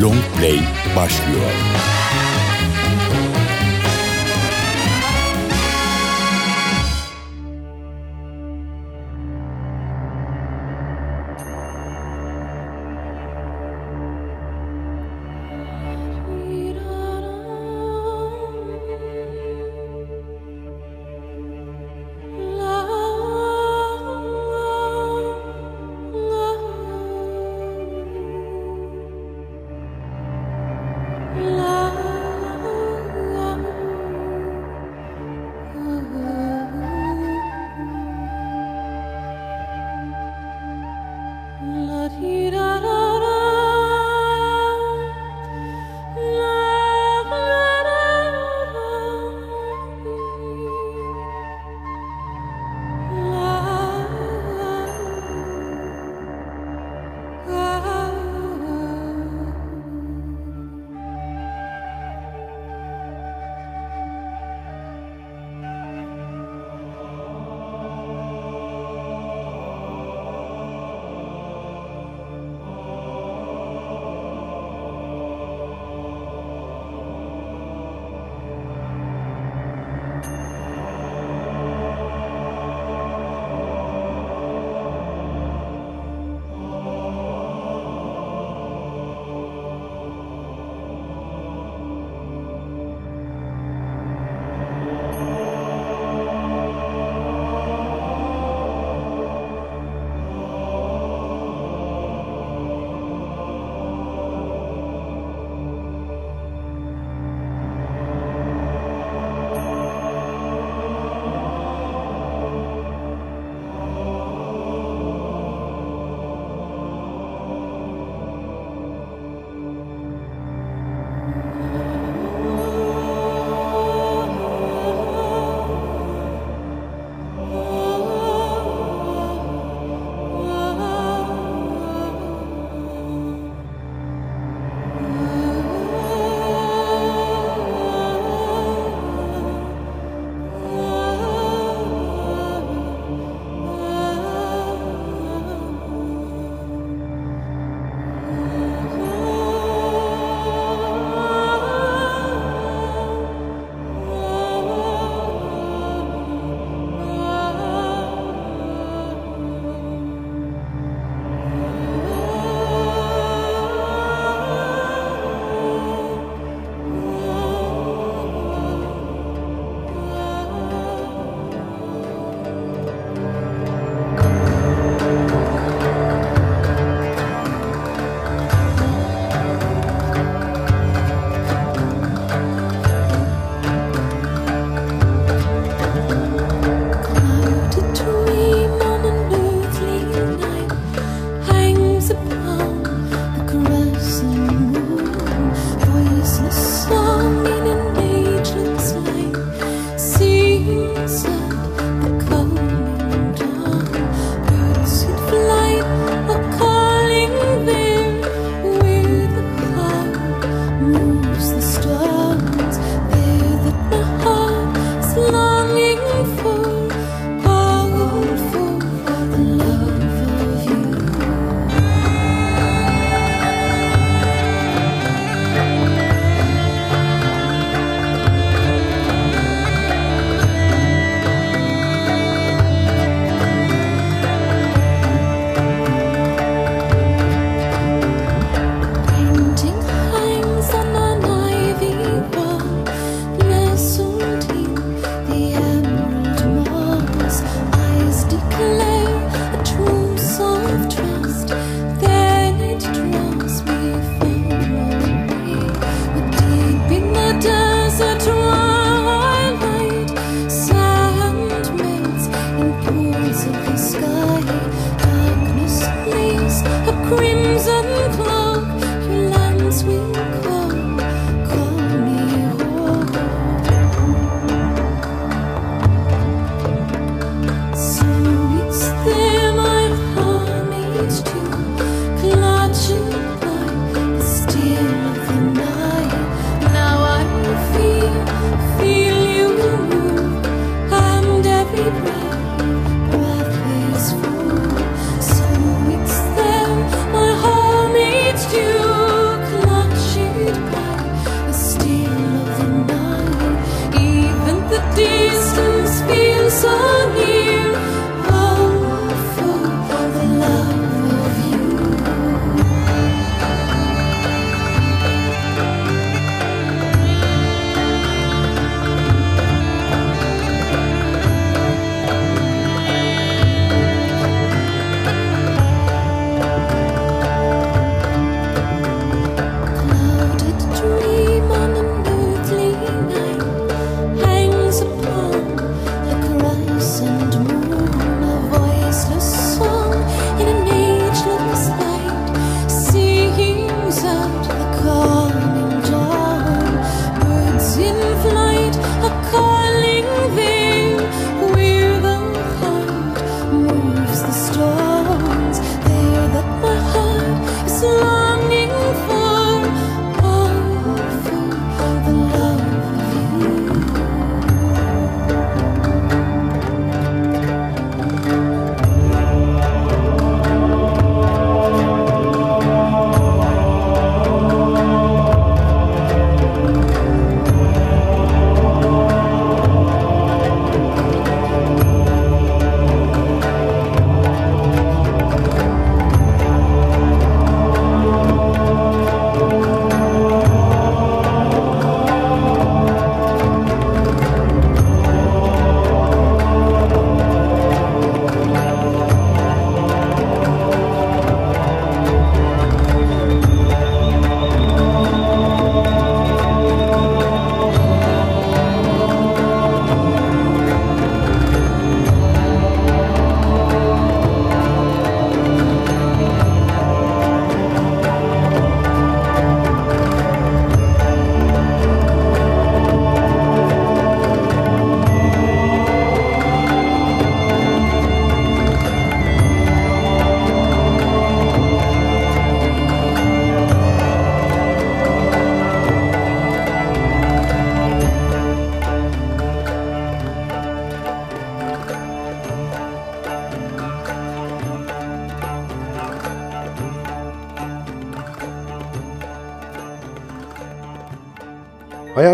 Long Play başlıyor.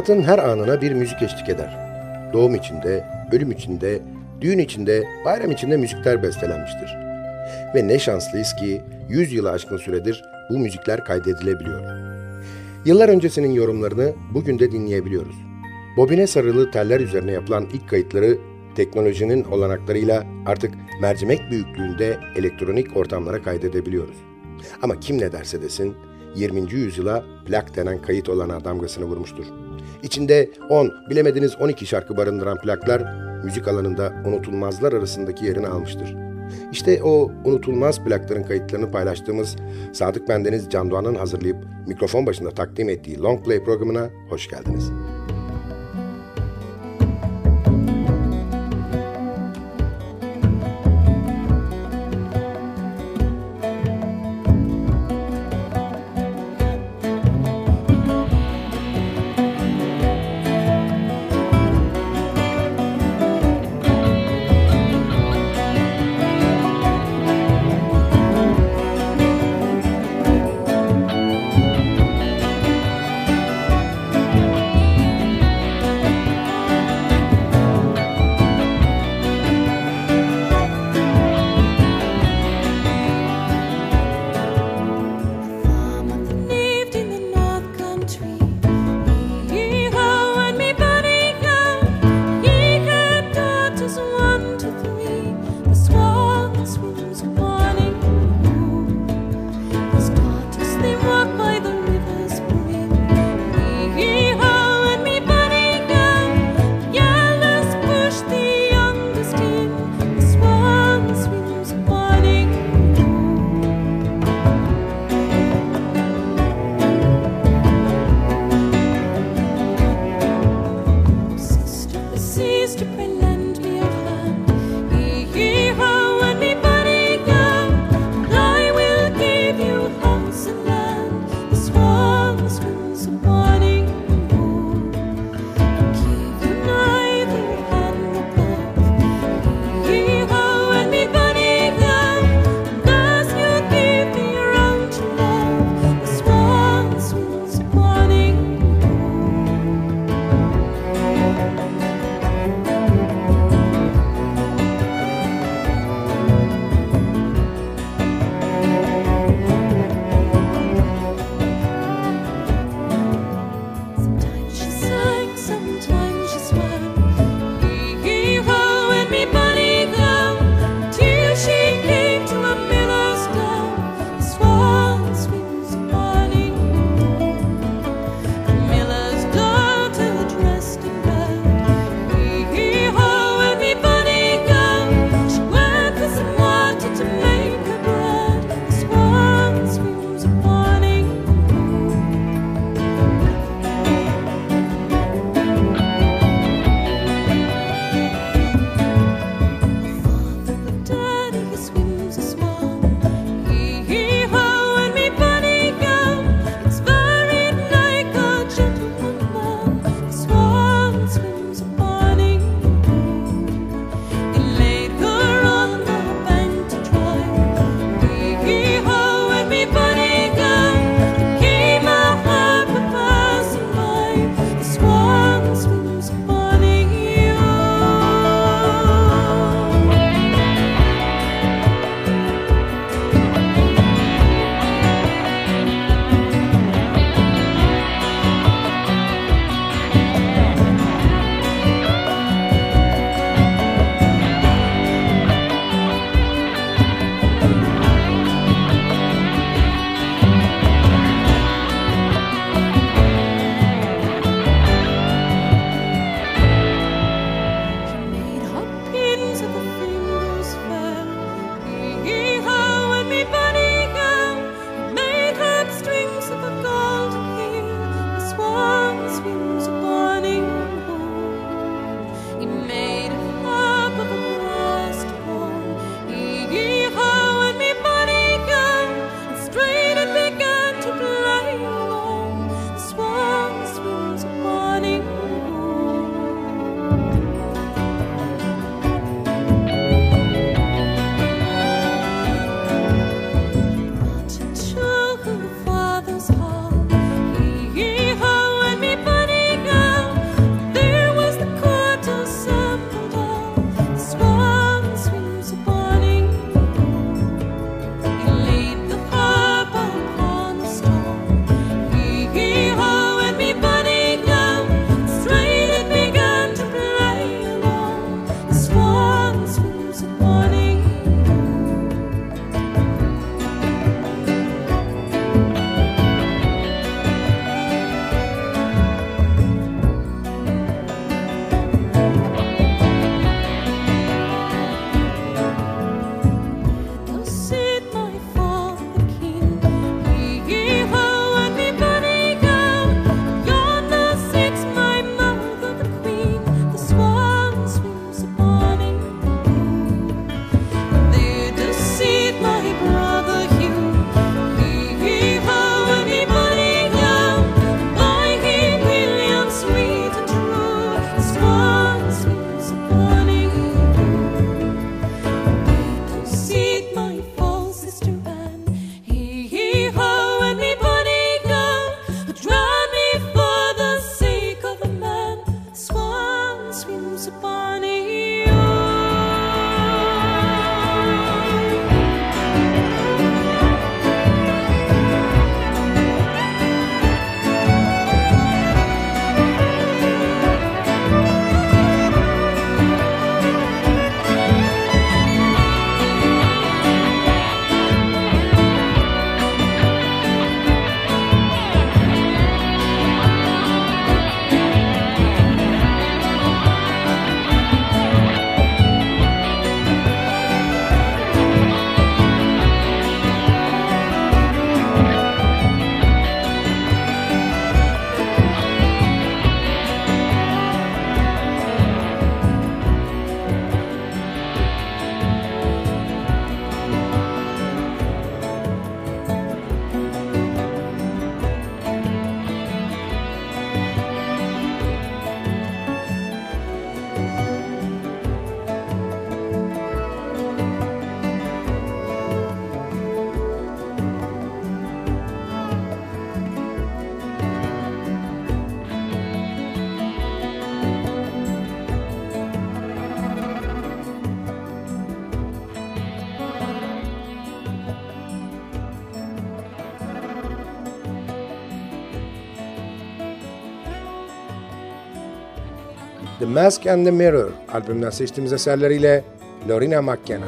Hayatın her anına bir müzik eşlik eder. Doğum içinde, ölüm içinde, düğün içinde, bayram içinde müzikler bestelenmiştir. Ve ne şanslıyız ki 100 yılı aşkın süredir bu müzikler kaydedilebiliyor. Yıllar öncesinin yorumlarını bugün de dinleyebiliyoruz. Bobine sarılı teller üzerine yapılan ilk kayıtları teknolojinin olanaklarıyla artık mercimek büyüklüğünde elektronik ortamlara kaydedebiliyoruz. Ama kim ne derse desin 20. yüzyıla plak denen kayıt olana damgasını vurmuştur. İçinde 10, bilemediniz 12 şarkı barındıran plaklar müzik alanında unutulmazlar arasındaki yerini almıştır. İşte o unutulmaz plakların kayıtlarını paylaştığımız Sadık Bendeniz Can Doğan'ın hazırlayıp mikrofon başında takdim ettiği Long Play programına hoş geldiniz. Mask and the Mirror albümünden seçtiğimiz eserleriyle Lorina McKenna.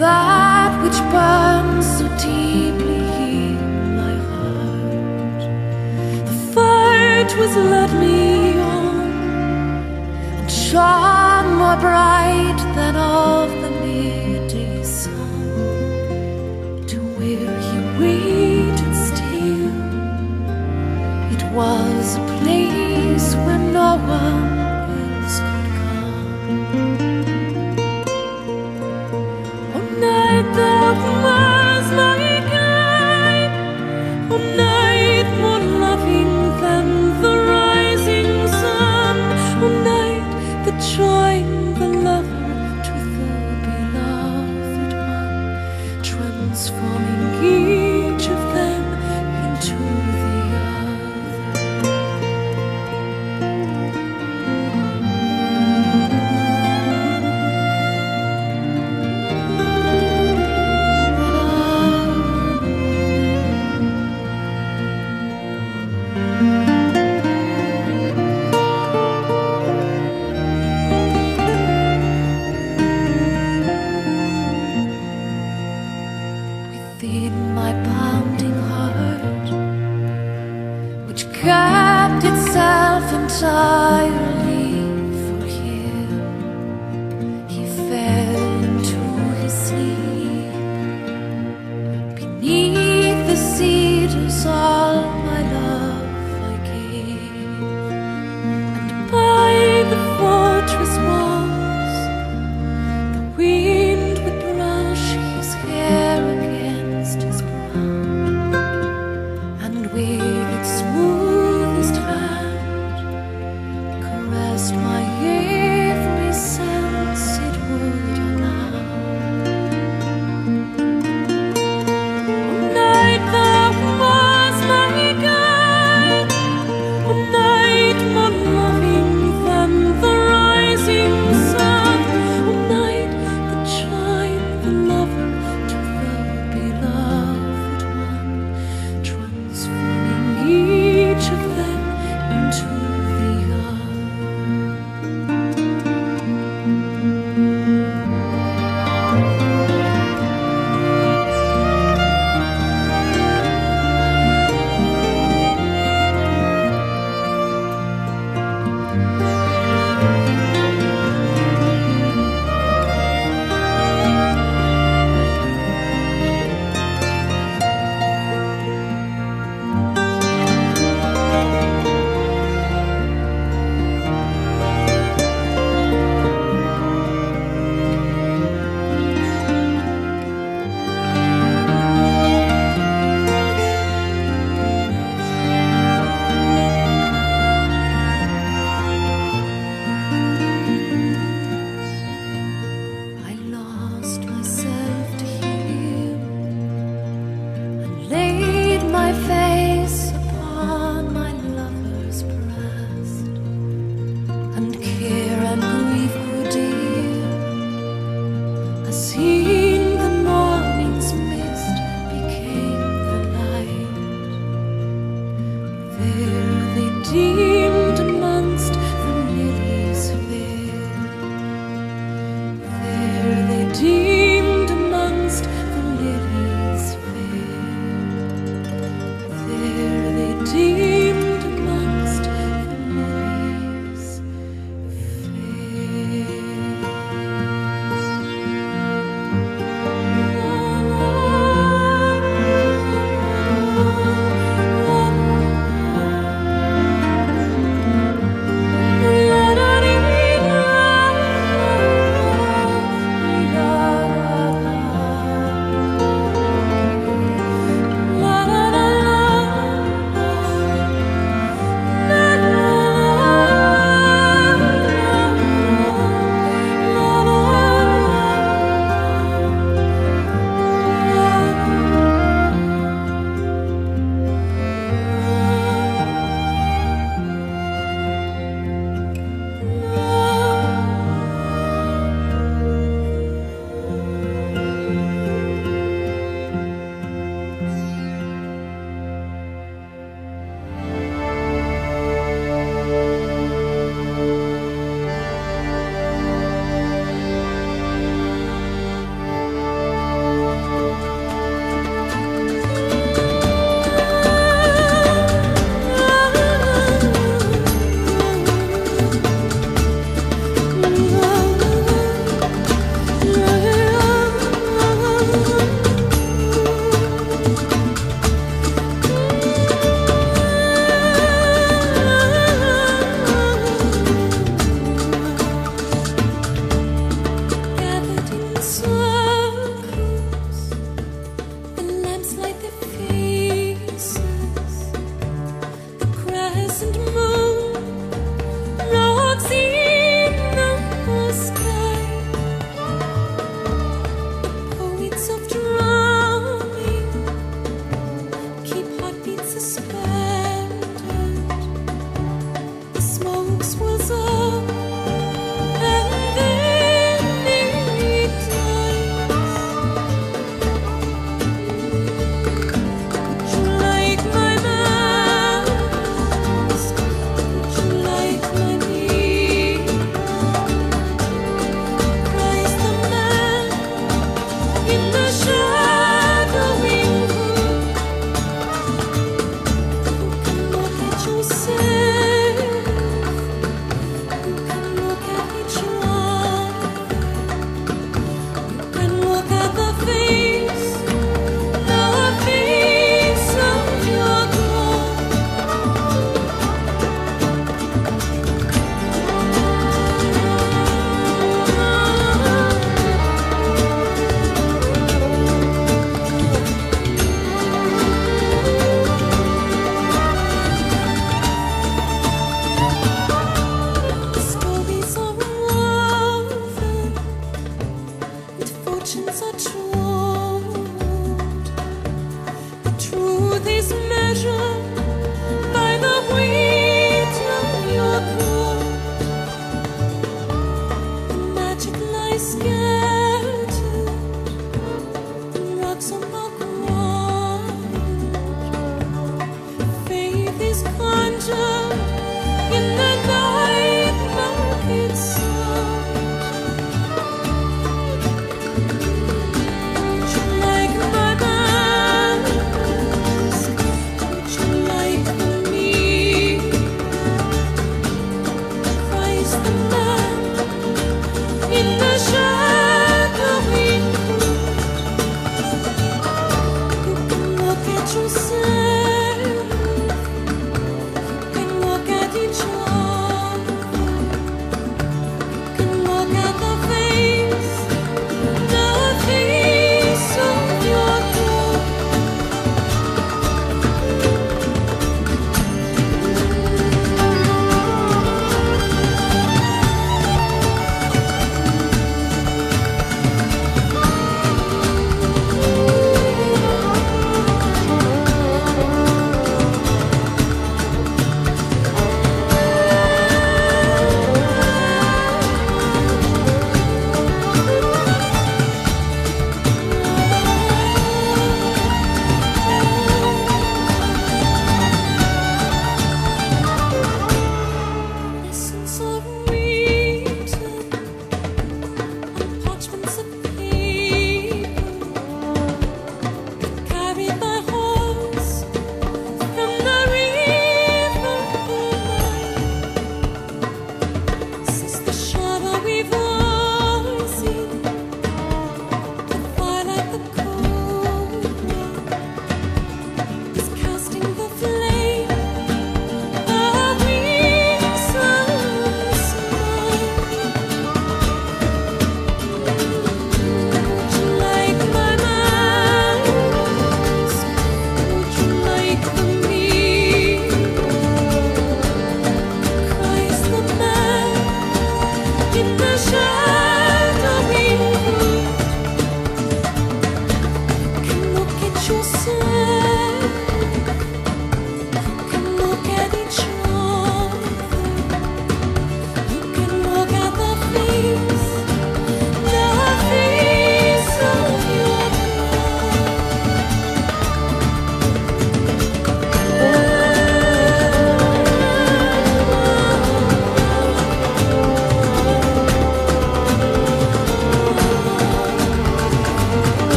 that which burns so deeply in my heart. The fight was led me on and shone more bright than of the midday sun to where you waited still. It was a place where no one. Feed my pounding heart, which kept itself in.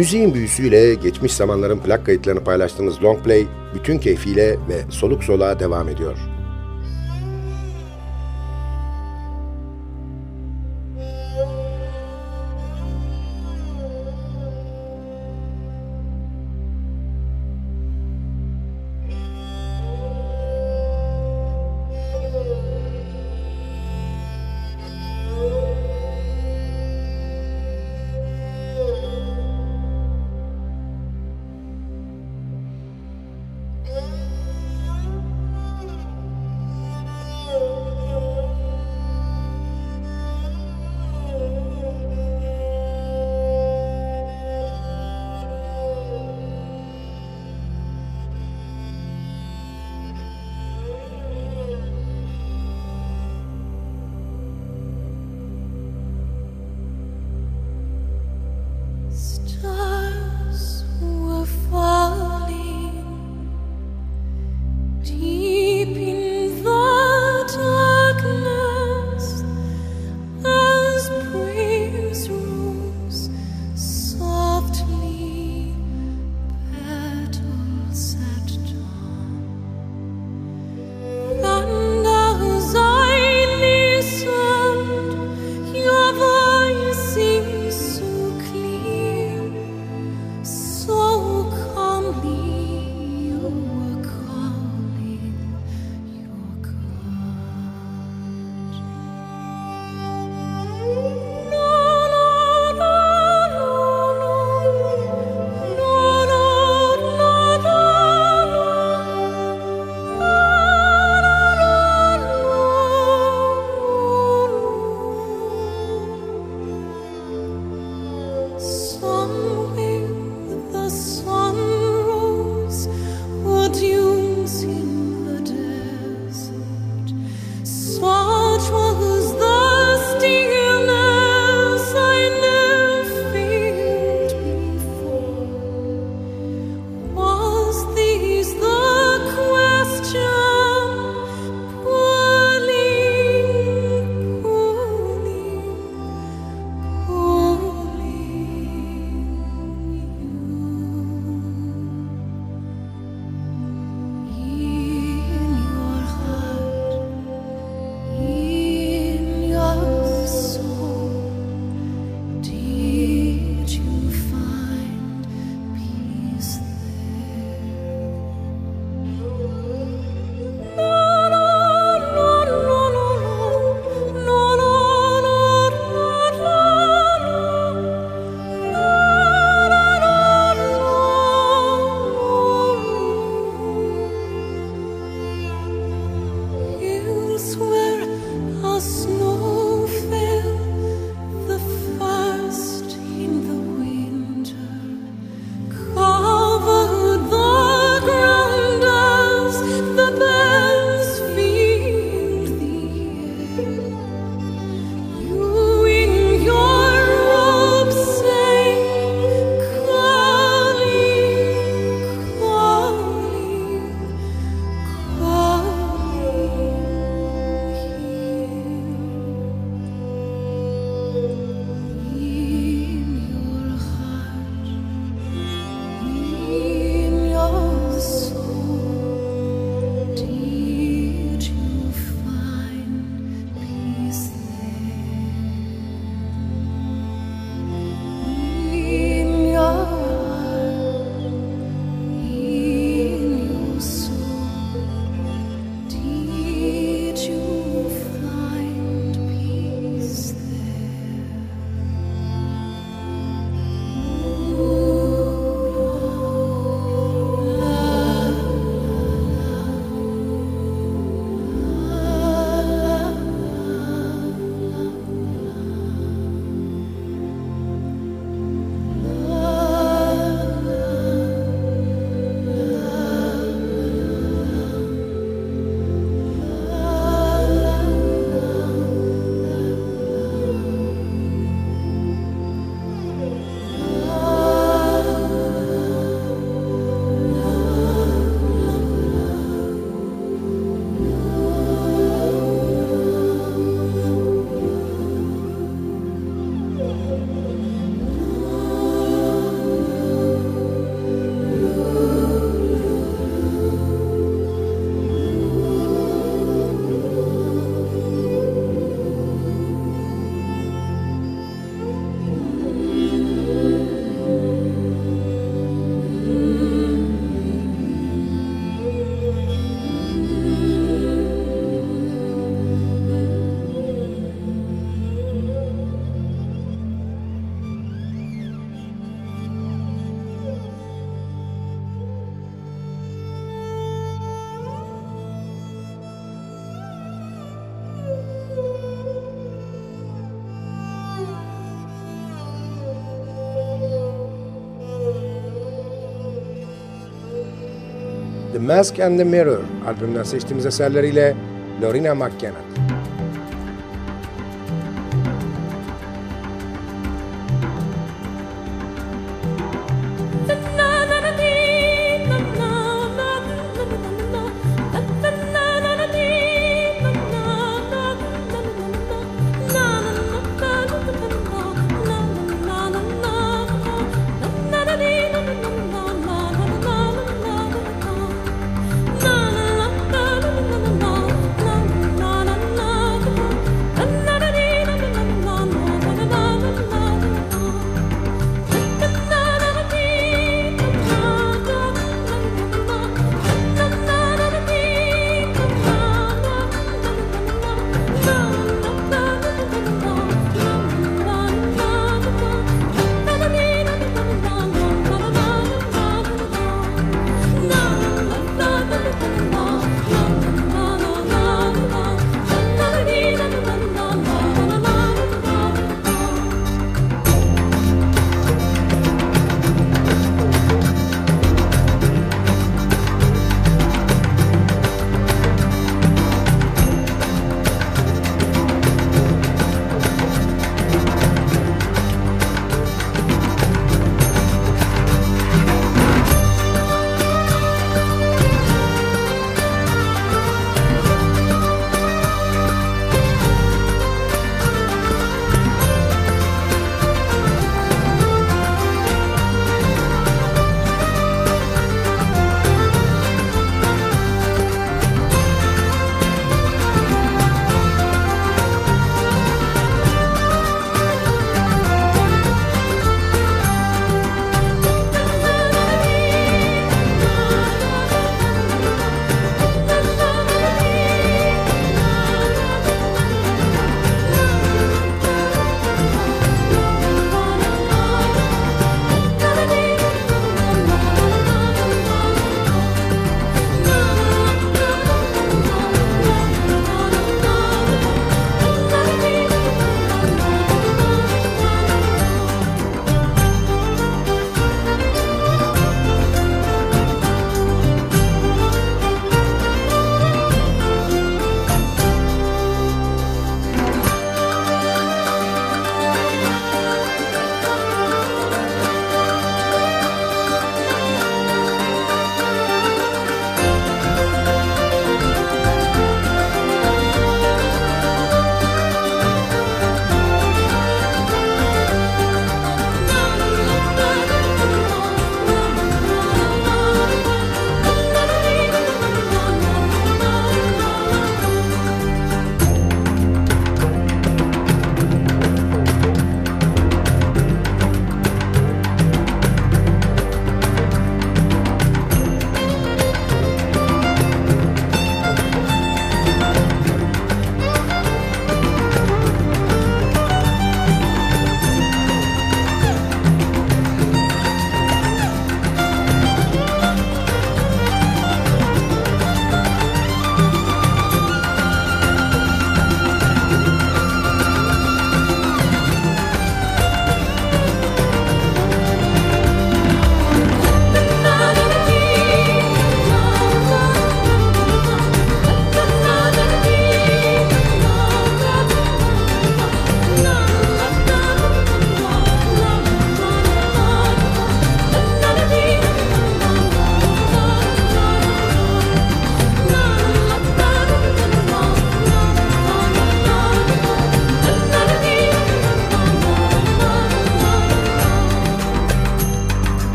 Müziğin büyüsüyle geçmiş zamanların plak kayıtlarını paylaştığımız long play bütün keyfiyle ve soluk soluğa devam ediyor. tears. The Mask and the Mirror albümünden seçtiğimiz eserleriyle Lorena McKenna.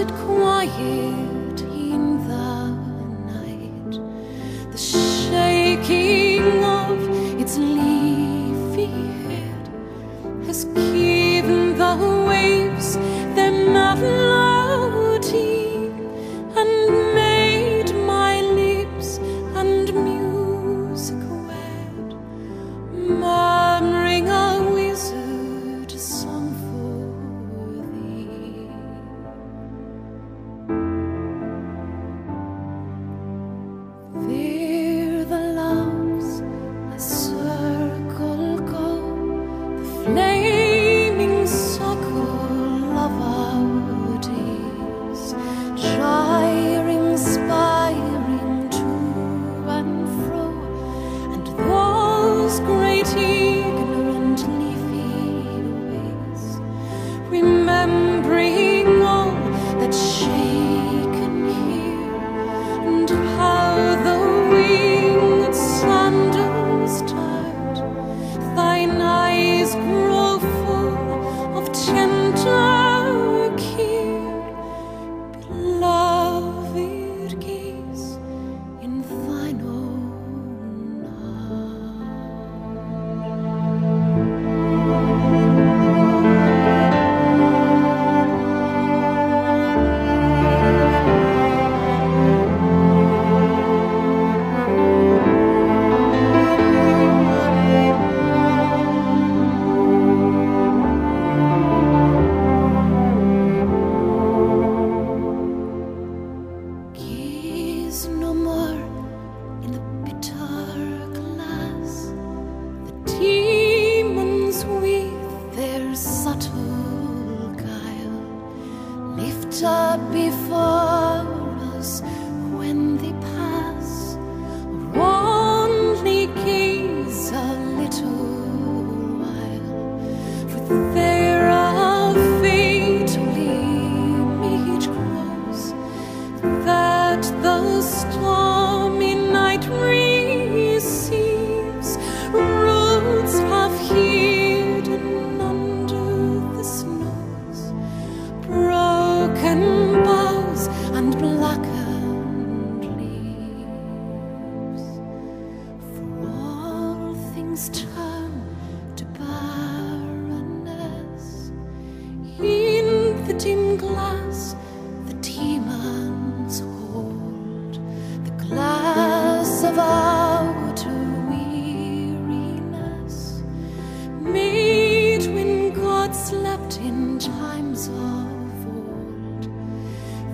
it quiet.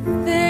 There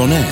Soner.